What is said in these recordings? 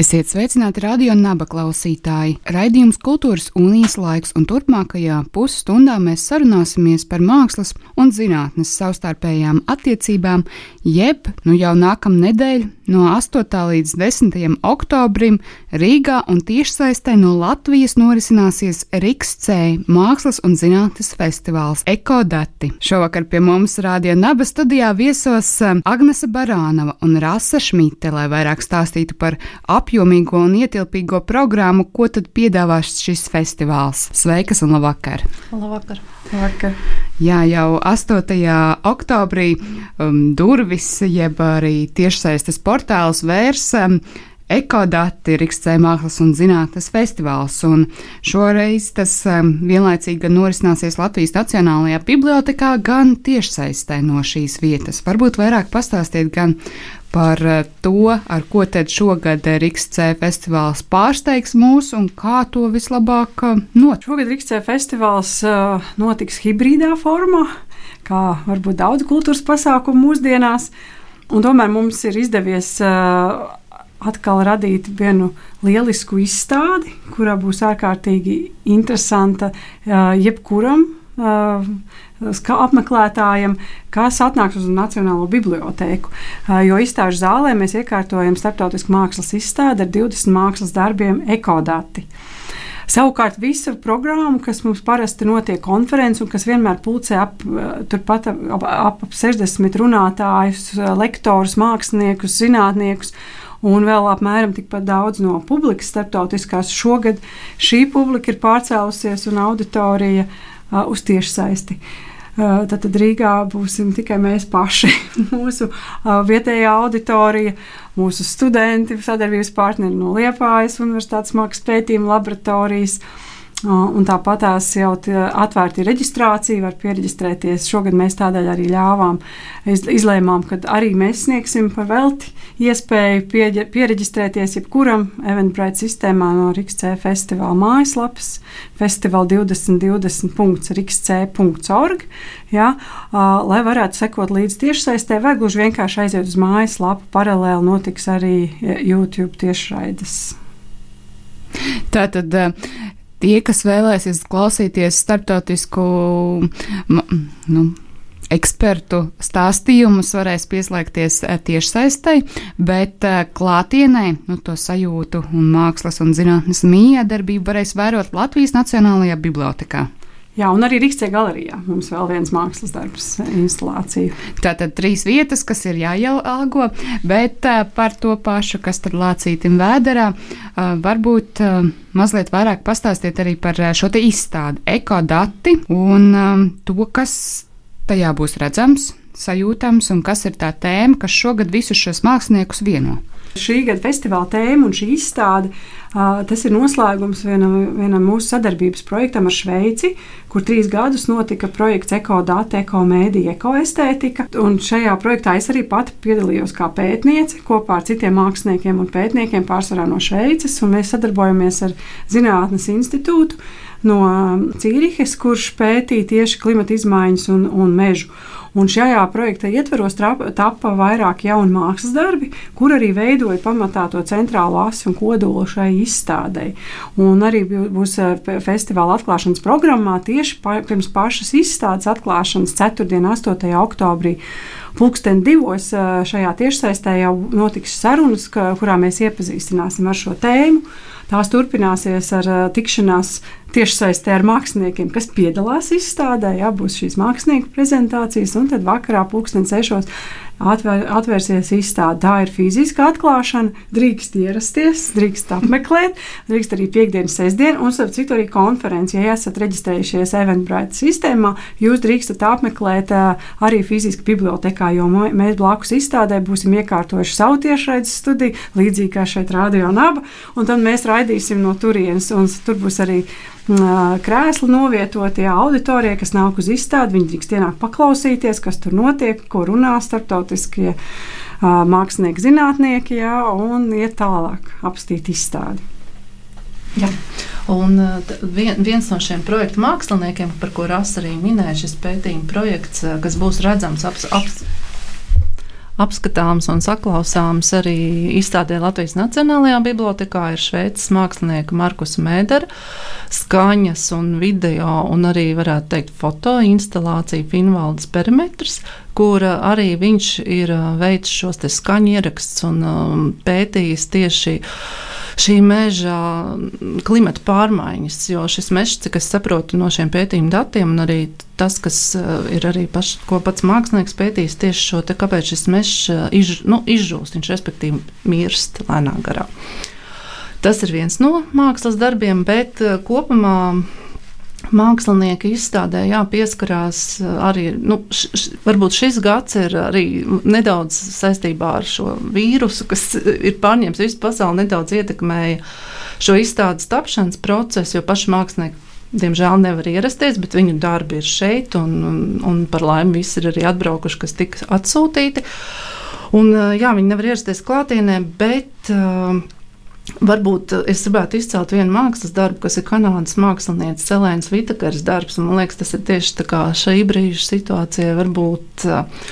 Esiet sveicināti radio naba klausītāji. Raidījums Kultūras unijas laiks, un turpmākajā pusstundā mēs sarunāsimies par mākslas un zinātnes savstarpējām attiecībām, jeb nu jau nākamā nedēļa no 8. līdz 10. oktobrim Rīgā un tiešsaistē no Latvijas norisināsies Rīgas Mākslas un zinātnes festivāls Ekodati. Šovakar pie mums radio naba studijā viesos um, Agnese Barānova un Rasa Šmite, lai vairāk stāstītu par apjūmu apjomīgo un ietilpīgo programmu, ko tad piedāvās šis festivāls. Sveikas un labvakar! Labvakar! labvakar. Jā, jau 8. oktobrī um, durvis, jeb arī tiešsaistes portāls vērs um, Ekodati Rīgas Mākslas un Zinātnes festivāls. Un šoreiz tas um, vienlaicīgi gan norisināsies Latvijas Nacionālajā bibliotekā, gan tiešsaistē no šīs vietas. Varbūt vairāk pastāstiet gan par eh, to, ar ko tad šogad Rīgas C festivāls pārsteigs mūs un kā to vislabāk eh, notiks. Šogad Rīgas C festivāls eh, notiks hibrīdā formā, kā varbūt daudz kultūras pasākumu mūsdienās, un tomēr mums ir izdevies atkal radīt vienu lielisku izstādi, kurā būs ārkārtīgi interesanta jebkuram apmeklētājiem, kas atnāks uz Nacionālo bibliotēku. Jo izstāžu zālē mēs iekārtojam starptautisku mākslas izstādi ar 20 mākslas darbiem ekodati. Savukārt, visa programma, kas mums parasti notiek konferences, un kas vienmēr pulcē ap, ap, ap, ap 60 runātājus, lektorus, māksliniekus, zinātniekus, un vēl apmēram tikpat daudz no publikas starptautiskās. Šogad šī publika ir pārcēlusies un auditorija uh, uz tiešsaisti. Uh, Tad Rīgā būsim tikai mēs paši, mūsu vietējā auditorija, mūsu studenti, sadarbības partneri no Liepājas Universitātes mākslas pētījuma laboratorijas. Un tāpat tās jau atvērta reģistrācija, var pieregistrēties. Šogad mēs tādēļ arī ļāvām, izlēmām, ka arī mēs sniegsim par velti iespēju pie, pieregistrēties jebkuram Eventbrite sistēmā no RICC festivāla mājaslapas festival 2020.riksc.org, ja, lai varētu sekot līdz tiešsaistē, vai gluži vienkārši aiziet uz mājaslapu. Paralēli notiks arī YouTube tiešraides. Tātad tie, kas vēlēsies klausīties starptautisku nu, ekspertu stāstījumus, varēs pieslēgties eh, tiešsaistei, bet eh, klātienē nu, to sajūtu un mākslas un zinātnes miedarbību varēs vērot Latvijas Nacionālajā bibliotekā. Jā, un arī Rīgas galerijā mums vēl viens mākslas darbs, instalācija. Tātad trīs vietas, kas ir jāielāgo, bet uh, par to pašu, kas tad lācītim vēderā, uh, varbūt uh, mazliet vairāk pastāstiet arī par šo te izstādi, ekodati un to, kas tajā būs redzams, sajūtams un kas ir tā tēma, kas šogad visus šos māksliniekus vieno. Šī gada festivāla tēma un šī izstāde tas ir noslēgums vienam, vienam mūsu sadarbības projektam ar Šveici, kur trīs gadus notika projekts Ekodata, Ekomēdija, Ekoestētika. Un šajā projektā es arī pati piedalījos kā pētniece kopā ar citiem māksliniekiem un pētniekiem, pārsvarā no Šveices, mēs sadarbojamies ar Zinātnes institūtu no Cīrihes, kurš pētīja tieši klimata izmaiņas un, un mežu. Un šajā projekta ietveros tappa vairāk jaunu mākslas darbi, kur arī veidoja pamatā to centrālo asi un kodolu šai izstādei. Un arī būs eh, festivāla atklāšanas programmā tieši pa, pirms pašas izstādes atklāšanas 4. un 8. oktobrī. Pūksteni divos eh, šajā tiešsaistē jau notiks sarunas, kurā mēs iepazīstināsim ar šo tēmu. Tās turpināsies ar uh, tikšanās tiešsaistē ar māksliniekiem, kas piedalās izstādē. Jā, būs šīs mākslinieku prezentācijas, un tad vakarā pulksten sešos atvēr, atvērsies izstāde. Tā ir fiziska atklāšana, drīkst ierasties, drīkst apmeklēt, drīkst arī piekdienas, sestdienas, un starp citu arī konferenci. Ja esat reģistrējušies Eventbrite sistēmā, jūs drīkstat apmeklēt arī fiziski bibliotekā, jo mēs blakus izstādē būsim iekārtojuši savu tiešraides studiju, līdzīgi kā šeit Rādio Naba, un tad mēs raidīsim no turienes, un tur būs arī krēsli novietotie auditorijai, kas nāk uz izstādi. Viņi drīkst ienākt paklausīties, kas tur notiek, ko runā starptautiskie mākslinieki, zinātnieki, jā, un iet tālāk apstīt izstādi. Jā. Un vien, viens no šiem projektu māksliniekiem, par ko Rasa arī minēja, šis pētījuma projekts, kas būs redzams ap, ap, apskatāms un saklausāms arī izstādē Latvijas Nacionālajā bibliotekā ir šveicis mākslinieka Markus Mēdera skaņas un video un arī, varētu teikt, fotoinstalācija Finvaldes perimetrs, kur arī viņš ir veicis šos te skaņu ierakstus un um, pētījis tieši šī meža klimata pārmaiņas, jo šis mežs, cik es saprotu no šiem pētījumu datiem, un arī tas, kas uh, ir arī paš, pats mākslinieks pētījis, tieši šo te, kāpēc šis mežs uh, iz, nu, izžūst, viņš respektīvi mirst lēnā garā. Tas ir viens no mākslas darbiem, bet uh, kopumā mākslinieki izstādē jā, pieskarās arī. Nu, š, š, varbūt šis gads ir arī nedaudz saistībā ar šo vīrusu, kas ir pārņēmis visu pasauli, nedaudz ietekmēja šo izstādes tapšanas procesu, jo paši mākslinieki. Diemžēl nevar ierasties, bet viņu darbi ir šeit, un, un, un par laimi visi ir arī atbraukuši, kas tika atsūtīti. Un, jā, viņi nevar ierasties klātienē, bet uh, Varbūt eh, es gribētu izcelt vienu mākslas darbu, kas ir kanādas mākslinieces Celēnas Vitakars darbs. Man liekas, tas ir tieši šī brīža situācijā. Varbūt uh,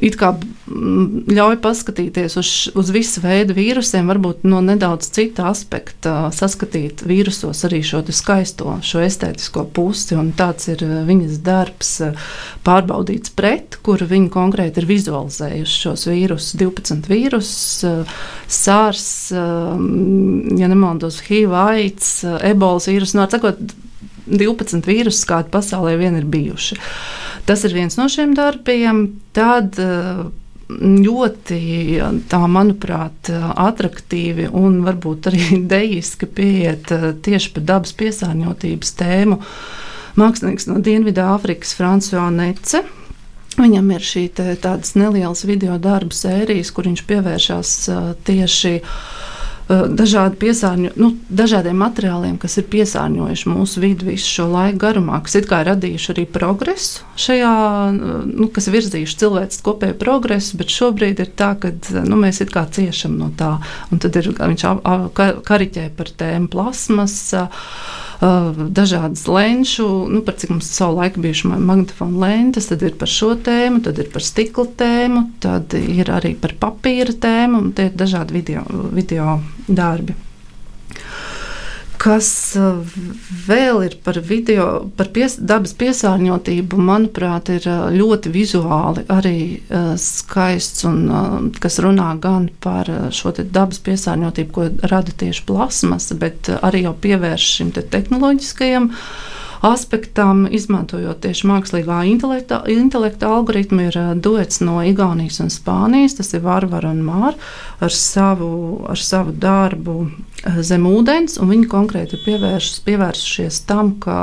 it kā mm, ļauj paskatīties uz, uz visu veidu vīrusiem, varbūt no nedaudz cita aspekta, saskatīt vīrusos arī šo skaisto, šo estētisko pusi. Tāds ir eh, viņas darbs, eh, pārbaudīts pret, kur viņi konkrēti ir vizualizējuši šos vīrusus, 12 vīrusus, eh, SARS, ja nemaldos, HIV, AIDS, ebolas vīrusu. No, sakot, 12 vīrusus, kādi pasaulē vien ir bijuši. Tas ir viens no šiem darbiem. Tad, eh, ļoti, tā, manuprāt, attraktīvi un varbūt arī dejiski pieiet eh, tieši par dabas piesārņotības tēmu. Mākslinieks no Dienvidāfrikas, Frančiska Nece. Viņam ir šī tādas nelielas video darbu sērijas, kur viņš pievēršas eh, tieši dažādi piesārņo, nu, dažādiem materiāliem, kas ir piesārņojuši mūsu vidi visu šo laiku garumā, kas ir radījuši arī progresu šajā, eh, nu, kas virzījuši cilvēces kopēju progresu, bet šobrīd ir tā, ka nu, mēs it kā ciešam no tā. Un tad ir, viņš kariķē par tēmu plasmas dažādas lenču, nu, par cik mums savu laiku bijuši magnetofona lentes, tad ir par šo tēmu, tad ir par stikla tēmu, tad ir arī par papīra tēmu, un tie ir dažādi video, video darbi. Kas vēl ir par video, par pies, dabas piesārņotību, manuprāt, ir ļoti vizuāli arī skaists un kas runā gan par šo dabas piesārņotību, ko rada tieši plasmasa, bet arī jau pievērš šim te tehnoloģiskajam aspektam, izmantojot tieši mākslīgā intelekta, intelekta algoritmu, ir duets no Igaunijas un Spānijas. Tas ir Vārvara un Māra ar savu, ar savu darbu zem ūdens, un viņi konkrēti ir pievērš, pievērsušies tam, ka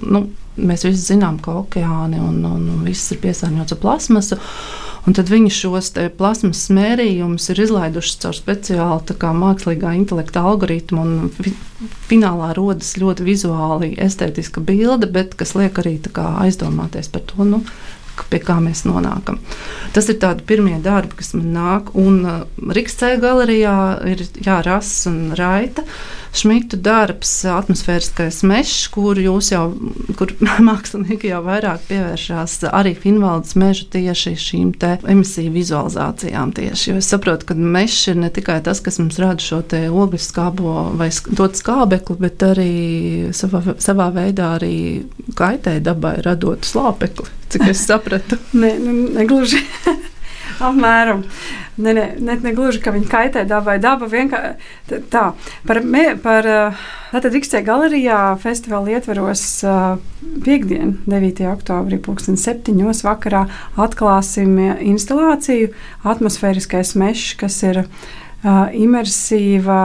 nu, mēs visi zinām, ka okeāni un, un, un viss ir piesārņots ar plasmasu. Un tad viņi šos plasmas smērījumus ir izlaiduši caur speciālu kā, mākslīgā intelekta algoritmu. Fi, finālā rodas ļoti vizuāli estētiska bilde, bet kas liek arī kā, aizdomāties par to. Nu, pie kā mēs nonākam. Tas ir tādi pirmie darbi, kas man nāk. Un uh, Rīgas galerijā ir jārasa un raita. Šmitu darbs, atmosfēriskais mežs, kur jūs jau, kur mākslinieki jau vairāk pievēršās arī Finvaldes meža tieši šīm emisiju vizualizācijām. Tieši. Jo es saprotu, ka mežs ir ne tikai tas, kas mums rada šo ogļu skābo vai dot skābekli, bet arī savā, savā veidā arī kaitē dabai radot slāpekli cik es sapratu. Nē, ne, negluži. Apmēram. Ne, ne, ne, ne gluži, ka viņi kaitē dabai. Daba vienkārši tā. Par, me, par, tātad Rīgstē galerijā festivāla ietveros piekdien, 9. oktobrī, 2007. vakarā atklāsim instalāciju atmosfēriskais mešs, kas ir imersīva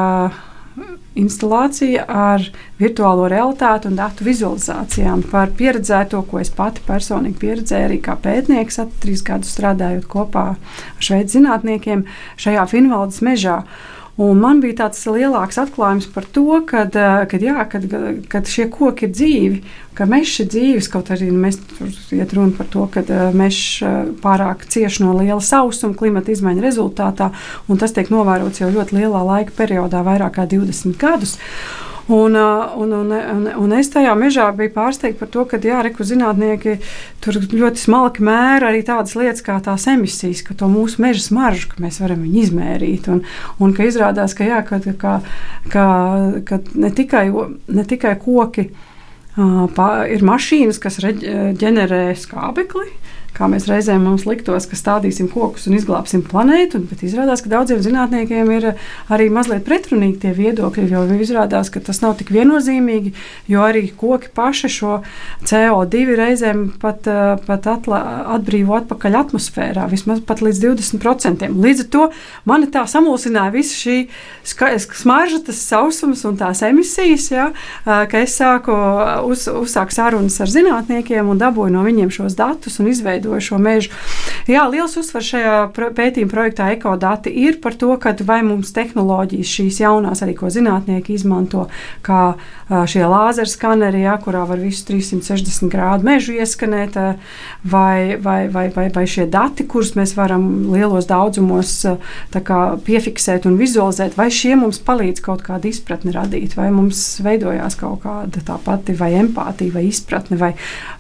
instalācija ar virtuālo realitāti un datu vizualizācijām par pieredzēto, ko es pati personīgi pieredzēju arī kā pētnieks, trīs gadus strādājot kopā ar šveicu zinātniekiem šajā Finvaldes mežā. Un man bija tāds lielāks atklājums par to, kad, kad, jā, kad, kad šie koki ir dzīvi, ka mežs ir dzīves. Kaut arī mēs tur iet runa par to, ka mežs pārāk cieš no liela sausuma klimata izmaiņu rezultātā, un tas tiek novērots jau ļoti lielā laika periodā, vairāk kā 20 gadus. Un, un, un, un, un es tajā mežā biju pārsteigta par to, ka jā, reku zinātnieki tur ļoti smalki mēra arī tādas lietas kā tās emisijas, ka to mūsu meža smaržu, ka mēs varam viņu izmērīt. Un, un ka izrādās, ka, jā, ka, ka, ka, ka ne, tikai, ne tikai koki. Uh, ir mašīnas, kas ģenerē skābekli, kā mēs reizēm mums liktos, ka stādīsim kokus un izglābsim planētu, bet izrādās, ka daudziem zinātniekiem ir arī mazliet pretrunīgi tie viedokļi, jo izrādās, ka tas nav tik viennozīmīgi, jo arī koki paši šo CO2 reizēm pat, eh, pat atla, atbrīvo atpakaļ atmosfērā, vismaz pat līdz 20%. Līdz ar to mani tā samulsināja visa šī smarža, tas sausums un tās emisijas, ja, eh, ka es sāku uz, uzsākt sarunas ar zinātniekiem un dabūju no viņiem šos datus un izveidoju izveidoja šo mežu. Jā, liels uzsvars šajā pētījuma projektā ekodati ir par to, vai mums tehnoloģijas šīs jaunās, arī ko zinātnieki izmanto, kā šie lāzeru skaneri, jā, kurā var visu 360 grādu mežu ieskanēt, vai, vai, vai, vai, vai šie dati, kurus mēs varam lielos daudzumos kā, piefiksēt un vizualizēt, vai šie mums palīdz kaut kādu izpratni radīt, vai mums veidojās kaut kāda tā pati vai empātija vai izpratne, vai,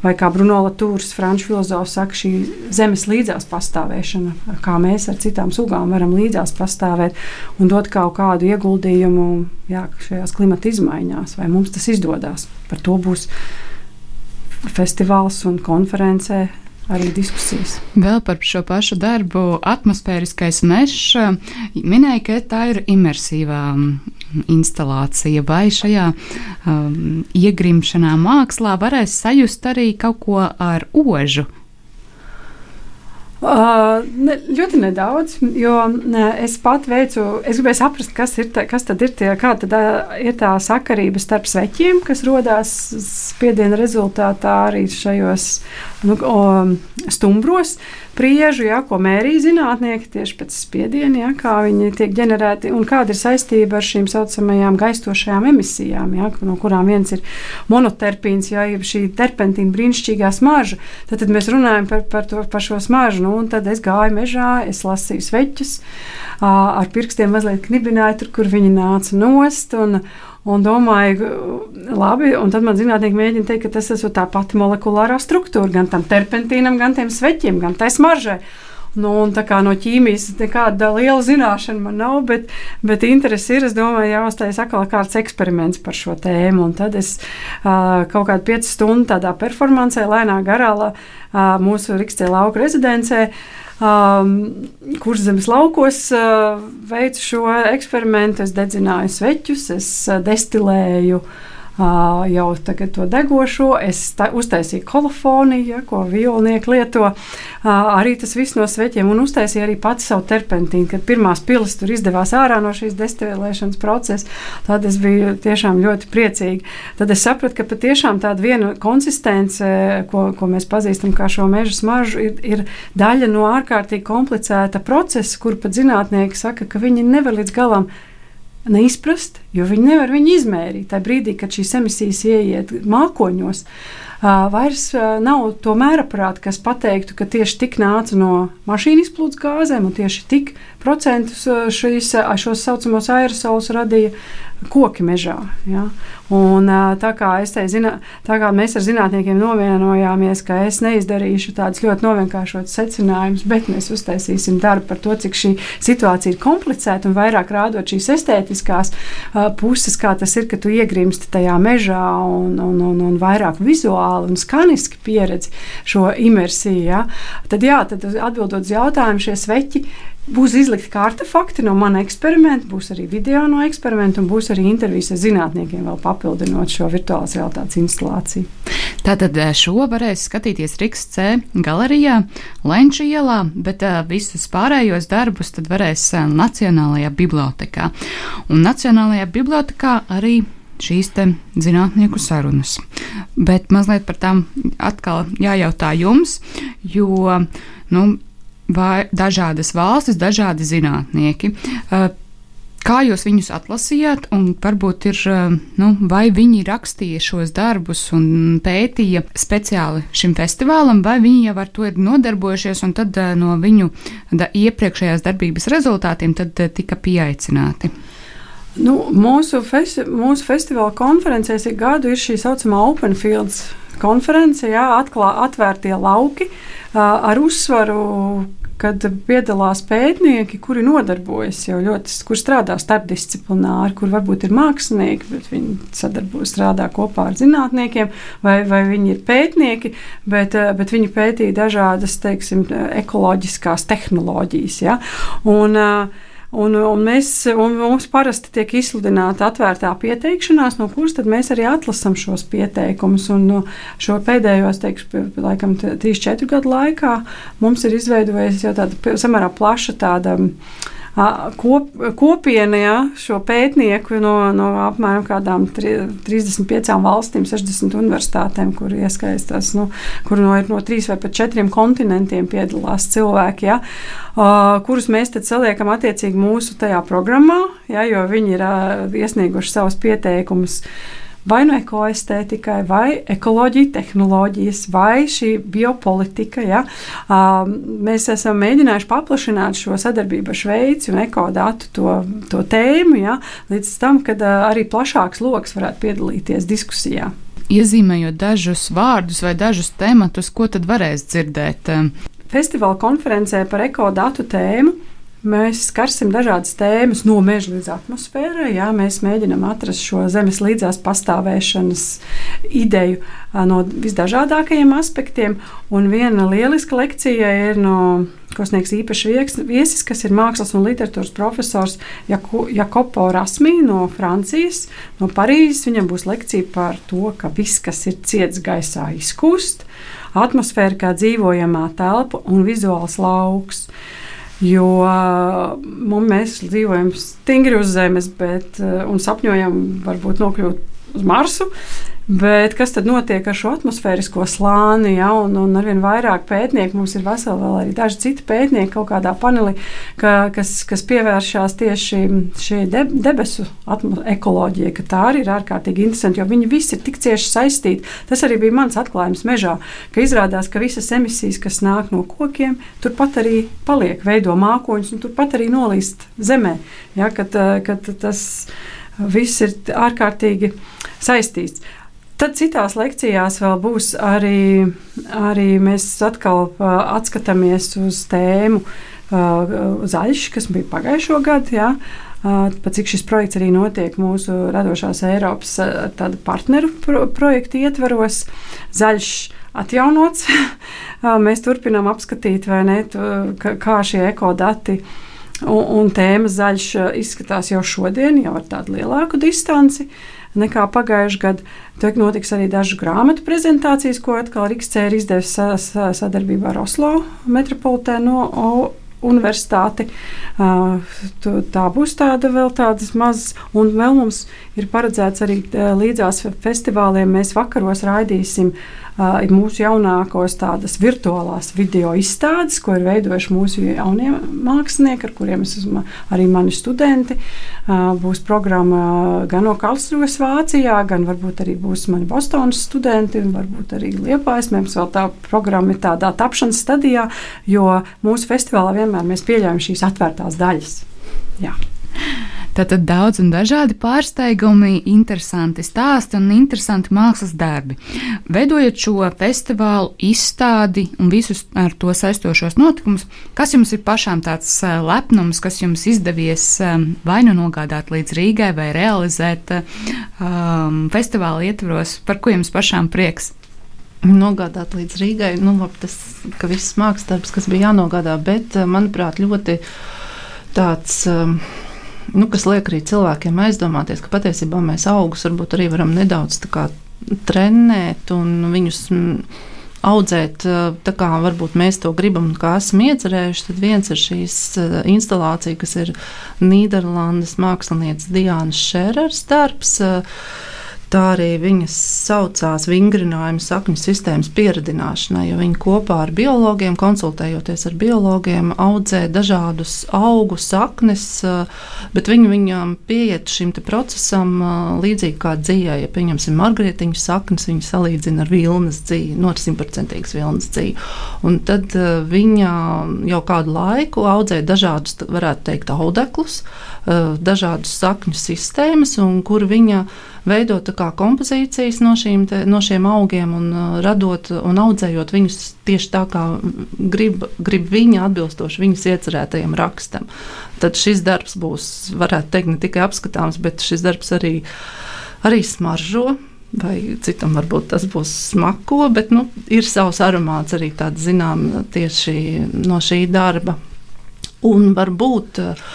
vai kā Bruno Latūrs, franču filozofs, saka, šī zemes līdzās pastāvēšana, kā mēs ar citām sugām varam līdzās pastāvēt un dot kaut kādu ieguldījumu jā, šajās klimata izmaiņās, vai mums tas izdodas. Par to būs festivāls un konferencē arī diskusijas. Vēl par šo pašu darbu, atmosfēriskais mežs, minēja, ka tā ir imersīvā instalācija, vai šajā um, iegrimšanā mākslā varēs sajust arī kaut ko ar ožu Uh, ne, ļoti nedaudz, jo ne, es pat veicu, es gribēju saprast, kas, ir tā, kas ir tie, kāda tad ir tā sakarība starp sveķiem, kas rodās spiediena rezultātā arī šajos nu, o, stumbros priežu, ja, ko mērīja zinātnieki tieši pēc spiediena, ja, kā viņi tiek ģenerēti un kāda ir saistība ar šīm saucamajām gaistošajām emisijām, ja, no kurām viens ir monoterpīns, ja šī terpentīna brīnišķīgā smarža. Tad, tad mēs runājam par, par, to, par šo smaržu. Nu, tad es gāju mežā, es lasīju sveķus, ar pirkstiem mazliet knibināju tur, kur viņi nāca nost. Un, Un domāju, labi, un tad man zinātnieki mēģina teikt, ka tas ir tā pati molekulārā struktūra, gan tam terpentīnam, gan tiem sveķiem, gan tai smaržai. Nu, no ķīmijas nekāda liela zināšana man nav, bet, bet interesi ir. Es domāju, jāuztais atkal kāds eksperiments par šo tēmu. Un tad es uh, kaut kādu piecu stundu tādā performancē, lēnā garā, uh, mūsu Rīgstē lauka rezidencē. Uh, um, kurš zemes laukos uh, veicu šo eksperimentu. Es dedzināju sveķus, es uh, destilēju uh, jau to degošo. Es ta, uztaisīju kolofoniju, ja, ko violnieki lieto. Arī tas viss no sveķiem un uztaisīju arī pati savu terpentīnu. Kad pirmās pilas tur izdevās ārā no šīs destilēšanas procesa, tad es biju tiešām ļoti priecīga. Tad es sapratu, ka patiešām tāda viena konsistence, ko, ko mēs pazīstam kā šo meža smaržu, ir, ir daļa no ārkārtīgi komplicēta procesa, kur pat zinātnieki saka, ka viņi nevar līdz galam neizprast, jo viņi nevar viņu izmērīt. Tajā brīdī, kad šīs emisijas ieiet mākoņos, vairs nav to mēraprāta, kas pateiktu, ka tieši tik nāca no mašīnu izplūdes gāzēm un tieši tik procentus šīs, šos saucamos aerosolus radīja koki mežā. Ja? Un, tā, kā zina, tā kā mēs ar zinātniekiem novienojāmies, ka es neizdarīšu tādus ļoti novienkāršotus secinājumus, bet mēs uztaisīsim darbu par to, cik šī situācija ir komplicēta un vairāk rādot šīs estētiskās puses, kā tas ir, ka tu iegrimsti tajā mežā un, un, un, un vairāk vizuāli vizuāli un skaniski pieredzi šo imersiju. Ja? Tad, jā, tad atbildot uz jautājumu, šie sveķi Būs izlikti kā artefakti no mana eksperimenta, būs arī video no eksperimenta, un būs arī intervijas ar zinātniekiem, vēl papildinot šo virtuālās realitātes instalāciju. Tātad eh, šo varēs skatīties Rīgas C galerijā, Lenča ielā, bet uh, visus pārējos darbus varēs uh, Nacionālajā bibliotekā. Un Nacionālajā bibliotekā arī šīs zinātnieku sarunas. Bet mazliet par tām atkal jājautā jums, jo nu, dažādas valstis, dažādi zinātnieki. Uh, kā jūs viņus atlasījāt, un varbūt ir, uh, nu, vai viņi rakstīja šos darbus un pētīja speciāli šim festivālam, vai viņi jau ar to ir nodarbojušies, un tad uh, no viņu da, iepriekšējās darbības rezultātiem tika pieaicināti? Nu, mūsu, festi mūsu festivāla konferencēs ik gadu ir šī saucamā Open Fields konference, jā, atklā, atvērtie lauki ar uzsvaru, kad piedalās pētnieki, kuri nodarbojas jau ļoti, kur strādā starpdisciplināri, kur varbūt ir mākslinieki, bet viņi sadarbojas, strādā kopā ar zinātniekiem, vai, vai viņi ir pētnieki, bet, bet viņi pētīja dažādas, teiksim, ekoloģiskās tehnoloģijas. Ja? Un, uh, Un, un, mēs, un mums parasti tiek izsludināta atvērtā pieteikšanās, no kuras mēs arī atlasām šos pieteikumus. Un, no šo pēdējos, teikšu, laikam, 3-4 gadu laikā mums ir izveidojusies jau tāda samērā plaša tāda. Uh, kop, kopiena ja, šo pētnieku no, no apmēram 35 valstīm, 60 universitātēm, kur iesaistās, nu, kur no, no 3 vai pat 4 kontinentiem piedalās cilvēki, ja, kurus mēs saliekam attiecīgi mūsu tajā programmā, ja, jo viņi ir iesnieguši savus pieteikumus vai no ekoestētikai, vai ekoloģija, tehnoloģijas, vai šī biopolitika. Ja? Mēs esam mēģinājuši paplašināt šo sadarbību ar Šveici un ekodatu to, to tēmu, ja? līdz tam, kad arī plašāks lokus varētu piedalīties diskusijā. Iezīmējot dažus vārdus vai dažus tematus, ko tad varēs dzirdēt? Festivāla konferencē par ekodatu tēmu Mēs skarsim dažādas tēmas, no meža līdz atmosfērai. Jā, mēs mēģinām atrast šo zemes līdzās pastāvēšanas ideju no visdažādākajiem aspektiem. Un viena lieliska lekcija ir no ko sniegs īpaši viesis, kas ir mākslas un literatūras profesors Jakopo Rasmī no Francijas, no Parīzes. Viņam būs lekcija par to, ka viss, kas ir ciets gaisā, izkust, atmosfēra kā dzīvojamā telpa un vizuāls lauks. Jo mēs dzīvojam stingri uz Zemes, bet, un sapņojam, varbūt nokļūt uz Marsu. Bet kas tad notiek ar šo atmosfērisko slāni? Ja, un, un arvien vairāk pētnieku mums ir veseli vēl arī daži citi pētnieki kaut kādā panelī, ka, kas, kas pievēršās tieši šī de, debesu ekoloģijai, ka tā arī ir ārkārtīgi interesanti, jo viņi visi ir tik cieši saistīti. Tas arī bija mans atklājums mežā, ka izrādās, ka visas emisijas, kas nāk no kokiem, turpat arī paliek, veido mākoņus un turpat arī nolīst zemē. Ja, kad, kad tas viss ir ārkārtīgi saistīts. Tad citās lekcijās vēl būs arī, arī mēs atkal atskatāmies uz tēmu zaļš, kas bija pagājušo gadu. Ja? Pat cik šis projekts arī notiek mūsu radošās Eiropas partneru pro projektu ietveros, zaļš atjaunots. mēs turpinām apskatīt, ne, kā šie ekodati un, un tēmas zaļš izskatās jau šodien, jau ar tādu lielāku distanci. Uh, nekā pagājušajā gadā. Tad notiks arī dažu grāmatu prezentācijas, ko atkal Rīgscē ir izdevusi sadarbībā ar Oslo metropolitēno universitāti. Tā būs tāda vēl tādas mazas, un vēl mums ir paredzēts arī līdzās festivāliem. Mēs vakaros raidīsim uh, ir mūsu jaunākos tādas virtuālās video izstādes, ko ir veidojuši mūsu jaunie mākslinieki, ar kuriem es esmu arī mani studenti. Būs programma gan no Karlsruhes Vācijā, gan varbūt arī būs mani Bostonas studenti, un varbūt arī Liepājas. Mums vēl tā programma ir tādā tapšanas stadijā, jo mūsu festivālā vienmēr mēs pieļaujam šīs atvērtās daļas. Jā. Tātad daudz un dažādi pārsteigumi, interesanti stāsti un interesanti mākslas darbi. Veidojot šo festivālu, izstādi un visus ar to saistošos notikumus, kas jums ir pašām tāds lepnums, kas jums izdevies vai nu nogādāt līdz Rīgai vai realizēt um, festivāla ietvaros, par ko jums pašām prieks? nogādāt līdz Rīgai. Nu, labi, tas, ka viss mākslas darbs, kas bija jānogādā, bet, manuprāt, ļoti tāds. Um, nu, kas liek arī cilvēkiem aizdomāties, ka patiesībā mēs augus varbūt arī varam nedaudz kā, trenēt un viņus audzēt tā, kā varbūt mēs to gribam un kā esam iecerējuši. Tad viens ir šīs instalācija, kas ir Nīderlandes mākslinieces Diānas Šērers darbs. Tā arī viņas saucās vingrinājuma sakņu sistēmas pieradināšanai, jo viņi kopā ar biologiem, konsultējoties ar biologiem, audzē dažādus augu saknes, bet viņi viņām pieiet šim procesam līdzīgi kā dzīvē. Ja pieņemsim margaritiņu saknes, viņi salīdzina ar vilnas dzīvi, no simtprocentīgas vilnas dzīvi. Un tad viņa jau kādu laiku audzē dažādus, varētu teikt, audeklus, dažādus sakņu sistēmas, un kur viņa veidot kompozīcijas no, te, no šiem augiem un uh, radot un audzējot viņus tieši tā, kā grib, grib viņa atbilstoši viņas iecerētajam rakstam. Tad šis darbs būs, varētu teikt, ne tikai apskatāms, bet šis darbs arī, arī smaržo. Vai citam varbūt tas būs smako, bet nu, ir savs aromāts arī tāds zināms tieši no šī darba. Un varbūt uh,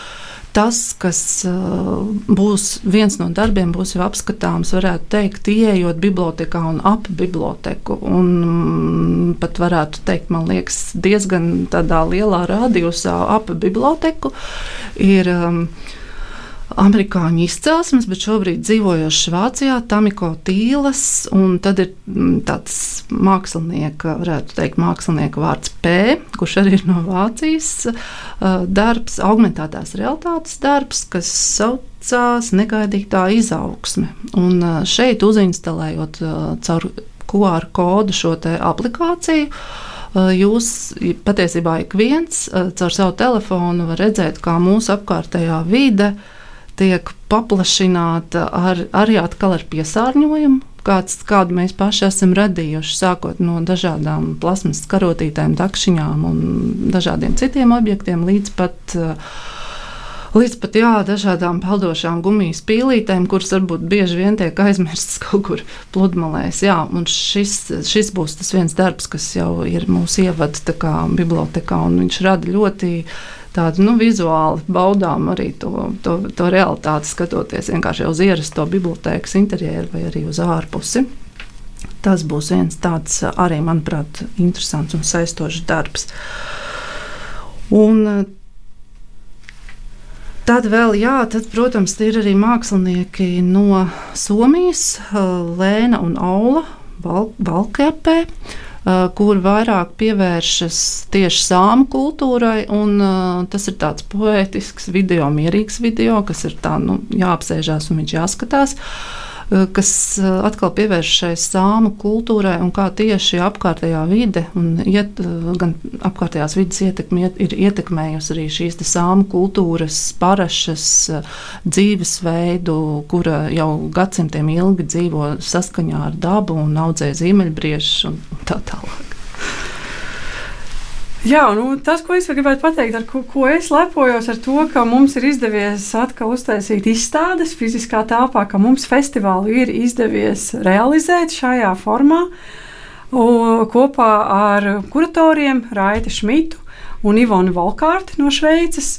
tas, kas uh, būs viens no darbiem, būs jau apskatāms, varētu teikt, ieejot bibliotekā un ap biblioteku. Un mm, pat varētu teikt, man liekas, diezgan tādā lielā radiusā ap biblioteku ir. Um, amerikāņu izcelsmes, bet šobrīd dzīvojošs Vācijā, Tamiko Tīlas, un tad ir mm, tāds mākslinieka, varētu teikt, mākslinieka vārds P, kurš arī ir no Vācijas darbs, augmentētās realitātes darbs, kas saucās negaidītā izaugsme. Un šeit uzinstalējot caur QR kodu šo aplikāciju, jūs patiesībā ik viens caur savu telefonu var redzēt, kā mūsu apkārtējā vide uh, tiek paplašināta ar, arī atkal ar piesārņojumu. Kāds, kādu mēs paši esam radījuši, sākot no dažādām plasmas karotītēm, takšiņām un dažādiem citiem objektiem, līdz pat uh, līdz pat jā, dažādām peldošām gumijas pīlītēm, kuras varbūt bieži vien tiek aizmirstas kaut kur pludmalēs. Jā, un šis, šis būs tas viens darbs, kas jau ir mūsu ievads bibliotekā, un viņš rada ļoti tādu nu, vizuāli baudām arī to, to, to realitāti, skatoties vienkārši uz ierasto bibliotekas interjeru vai arī uz ārpusi. Tas būs viens tāds arī, manuprāt, interesants un saistošs darbs. Un Tad vēl, jā, tad, protams, ir arī mākslinieki no Somijas, Lēna un Aula Valkepē. Val Uh, kur vairāk pievēršas tieši sāmu kultūrai. Un, uh, tas ir tāds poetisks video, mierīgs video, kas ir tā, nu, jāapsēžās un viņš jāskatās. Uh, Eh, kas eh, atkal pievērš šai sāmu kultūrai un kā tieši apkārtējā vide un iet, eh, gan apkārtējās vidas ietekme ir ietekmējusi arī šīs sāmu kultūras parašas dzīvesveidu, kura jau gadsimtiem ilgi dzīvo saskaņā ar dabu un audzē zīmeļbriešus un tā tālāk. Jā, nu, tas, ko es gribētu pateikt, ar ko, ko es lepojos, ir tas, ka mums ir izdevies atkal uztaisīt izstādes fiziskā telpā, ka mums festivālu ir izdevies realizēt šajā formā kopā ar kuratoriem Raita Šmitu un Ivonu Valkārti no Šveices,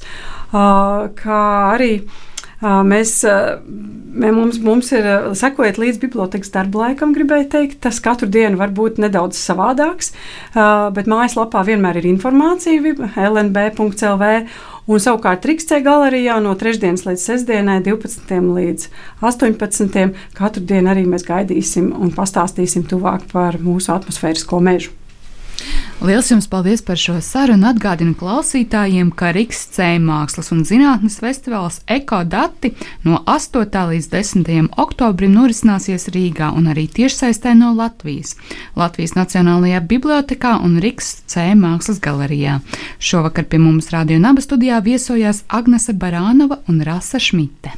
kā arī Mēs, mums, mums ir sekojot līdz bibliotekas darba laikam, gribēju teikt, tas katru dienu var būt nedaudz savādāks, bet mājaslapā vienmēr ir informācija lnb.lv. Un savukārt Rīgstē galerijā no 3. līdz 6. 12. līdz 18. katru dienu arī mēs gaidīsim un pastāstīsim tuvāk par mūsu atmosfērisko mežu. Lielas jums paldies par šo sarunu. Atgādinu klausītājiem, ka Rīgas C mākslas un zinātnes festivāls Ekodati no 8. līdz 10. oktobrim norisināsies Rīgā un arī tiešsaistē no Latvijas. Latvijas Nacionālajā bibliotekā un Rīgas C mākslas galerijā. Šovakar pie mums Radio Naba studijā viesojās Agnese Barānova un Rasa Šmite.